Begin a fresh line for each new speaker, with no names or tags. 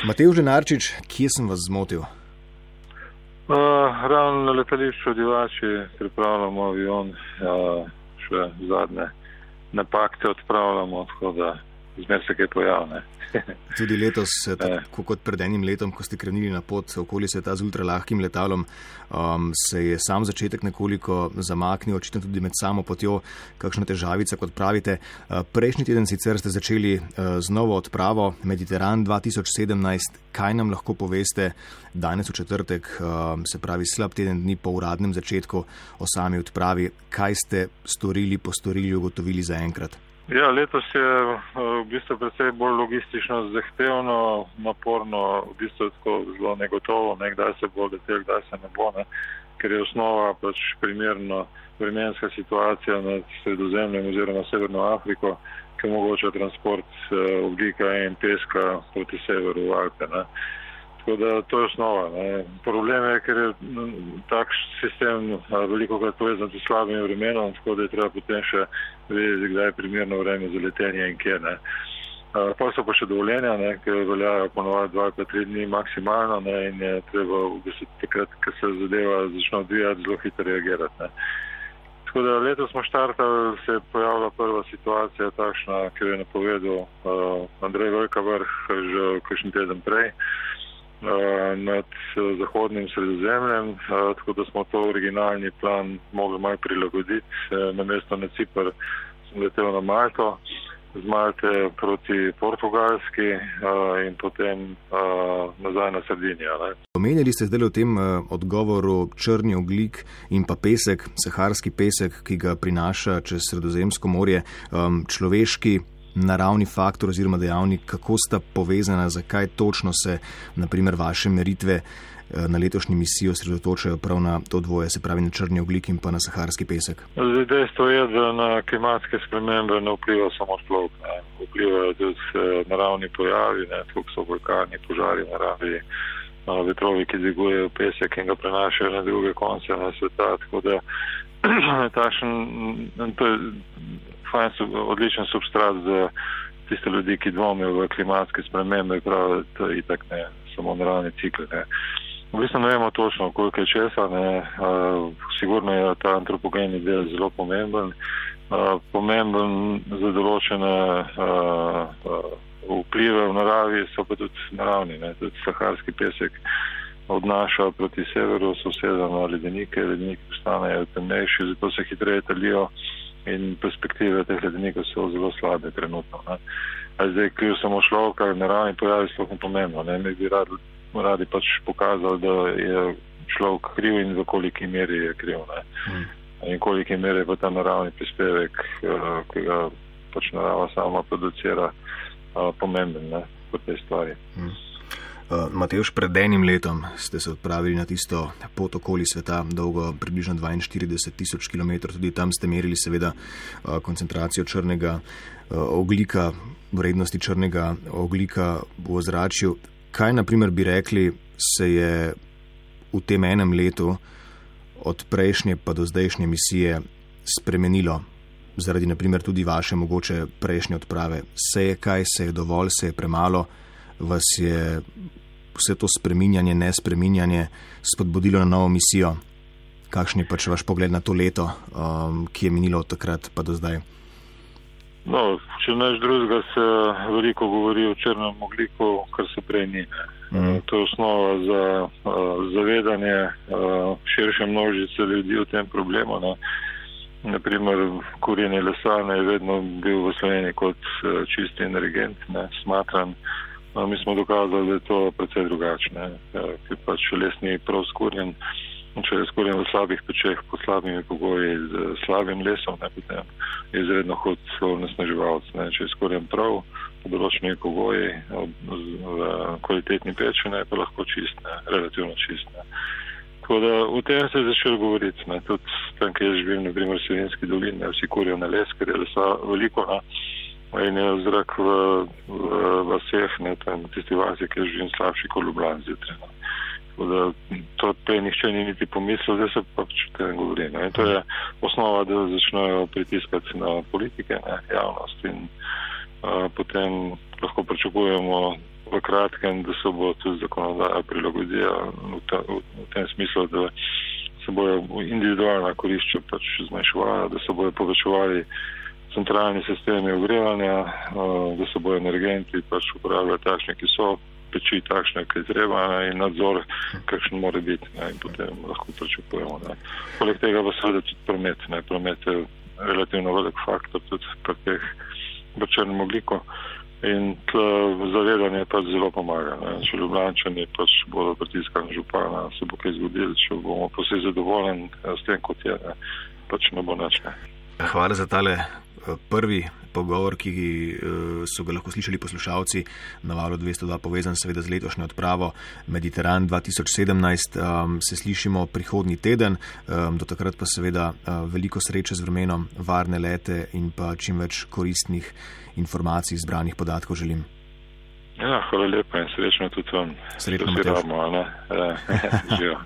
Matej Ženarčič, kje sem vas zmotil?
Uh, ravno na letališču Divači pripravljamo avion, uh, še zadnje napake odpravljamo, tako da zmer se kaj pojavne.
Tudi letos, eh, tako kot pred enim letom, ko ste krenili na pot okoli sveta z ultralahkim letalom, um, se je sam začetek nekoliko zamaknil, očitno tudi med samo potjo, kakšna težavica, kot pravite. Uh, prejšnji teden sicer ste začeli uh, z novo odpravo Mediteran 2017. Kaj nam lahko poveste danes v četrtek, um, se pravi slab teden dni po uradnem začetku o sami odpravi, kaj ste storili, postorili, ugotovili zaenkrat?
Ja, letos je eh, v bistvu predvsej bolj logistično zahtevno, naporno, v bistvu tako zelo negotovo, ne, kdaj se bo letel, kdaj se ne bo, ne, ker je osnova pač primerno vremenska situacija nad sredozemljem oziroma Severno Afriko, ki omogoča transport eh, oglika in peska proti severu Alpe. Ne. Tako da to je osnova. Ne. Problem je, ker je tak sistem veliko krat povezan s slabim vremenom, tako da je treba potem še vedeti, kdaj je primerno vreme za letenje in kje. Ne. Pa so pa še dovoljenja, ne, ki veljajo ponovadi dva, pa tri dni maksimalno ne, in je treba v bistvu takrat, ko se zadeva začne odvijati, zelo hitro reagirati. Ne. Tako da letos smo štartali, se je pojavila prva situacija takšna, ki jo je napovedal uh, Andrej Velika vrh že kakšen teden prej. Eh, nad eh, zahodnim sredozemljem, eh, tako da smo to originalni plan mogli malo prilagoditi. Na mesto na Cipr sem letel na Malto, z Malte proti Portugalski in potem nazaj na Sardinijo.
Omenjali ste zdaj v tem odgovoru črni oglik in pa pesek, saharski pesek, ki ga prinaša čez sredozemsko morje, človeški naravni faktor oziroma dejavnik, kako sta povezana, zakaj točno se naprimer vaše meritve eh, na letošnji misiji osredotočajo prav na to dvoje, se pravi na črni oglik in pa na saharski pesek?
Dejstvo je, da na klimatske spremembe ne vpliva samo človek, vplivajo tudi eh, naravni pojavi, kot so vulkani, požari naravi, eh, vetrovi, ki dvigujejo pesek in ga prenašajo na druge konce na sveta. Tako da tašen, to je fajn, odličen substrat za tiste ljudi, ki dvomijo v klimatske spremembe, prav, da je itak ne samo naravni cikl. Ne. V bistvu ne vemo točno, koliko je česa, ne. Uh, sigurno je ta antropogeni del zelo pomemben. Uh, pomemben za določene uh, uh, vplive v naravi so pa tudi naravni, ne. tudi saharski pesek odnaša proti severu, sosedano ledenike, ledenike postanejo temnejši, zato se hitreje talijo in perspektive teh ledenikov so zelo slabe trenutno. Ne. Zdaj, kriv samo človek, ali naravni pojavi, sploh ne pomembno. Ne. Mi bi radi, radi pač pokazali, da je človek kriv in v koliki meri je kriv. Ne. Hmm. In koliki meri je pa ta naravni prispevek, uh, ki ga pač narava sama producira, uh, pomemben ne, v tej stvari. Hmm.
Uh, Mateoš, pred enim letom ste se odpravili na tisto pot okoli sveta, dolgo približno 42 tisoč km. Tudi tam ste merili seveda uh, koncentracijo črnega uh, oglika, vrednosti črnega oglika v ozračju. Kaj naprimer bi rekli, se je v tem enem letu od prejšnje pa do zdajšnje misije spremenilo? Zaradi naprimer tudi vaše mogoče prejšnje odprave. Se je kaj, se je dovolj, se je premalo, vas je vse to spreminjanje, ne spreminjanje spodbudilo na novo misijo? Kakšen je pač vaš pogled na to leto, um, ki je minilo od takrat pa do zdaj?
No, če neš drugega, se veliko govori o črnem ogliku, kar se prej ni. Mm. To je osnova za uh, zavedanje uh, širše množice ljudi o tem problemu. Ne. Naprimer, kurjenje lesa ne je vedno bil v Sloveniji kot uh, čisti energent, ne, smatran. No, mi smo dokazali, da je to precej drugačne, ja, ker pač les ni prav skurjen. Če je skurjen v slabih pečeh, pod slabimi pogoji, z slabim lesom, ne, potem je izredno hod nesnaževalc. Če je skurjen prav, pod določenimi pogoji, v kvalitetni peči, ne, pa lahko čist, ne, relativno čist. Ne. Tako da v tem se je začel govoriti. Ne. Tudi tam, kjer živim, na primer, v Slovenski dolini, vsi kurijo na les, ker je lesa veliko. Ne in je zrak v, v, v vseh, ne tam tisti vasi, ki je živim slabši kot Ljubljana zjutraj. No. Da, to prej nihče ni niti pomislil, zdaj se pa če te govori. Ne. In to je osnova, da začnejo pritiskati na politike, ne, javnost in a, potem lahko pričakujemo v kratkem, da se bo tudi zakonodaja prilagodila v, v, v tem smislu, da se bojo individualna korišča pač zmanjševala, da se bojo povečevali centralni sistemi ogrevanja, da se bojo energenti pač uporabljali takšne, ki so peči takšne, ki je treba ne, in nadzor, kakšen mora biti ne, in potem lahko pričakujemo. Poleg tega pa seveda tudi promet. Ne, promet je relativno velik faktor tudi pri teh v črnem ogliku. In zavedanje pa zelo pomaga. Ne. Če ljubljani pač bodo pritiskali župana, se bo kaj zgodilo, če bomo vsi zadovoljni s tem, kot je, ne. pač ne bo nič.
Hvala za tale prvi pogovor, ki so ga lahko slišali poslušalci na valu 202, povezan seveda z letošnjo odpravo Mediteran 2017. Se slišimo prihodnji teden, do takrat pa seveda veliko sreče z vremenom, varne lete in pa čim več koristnih informacij, zbranih podatkov želim.
Ja, hvala lepa in srečno tudi vam.
Srečno,
Mateo.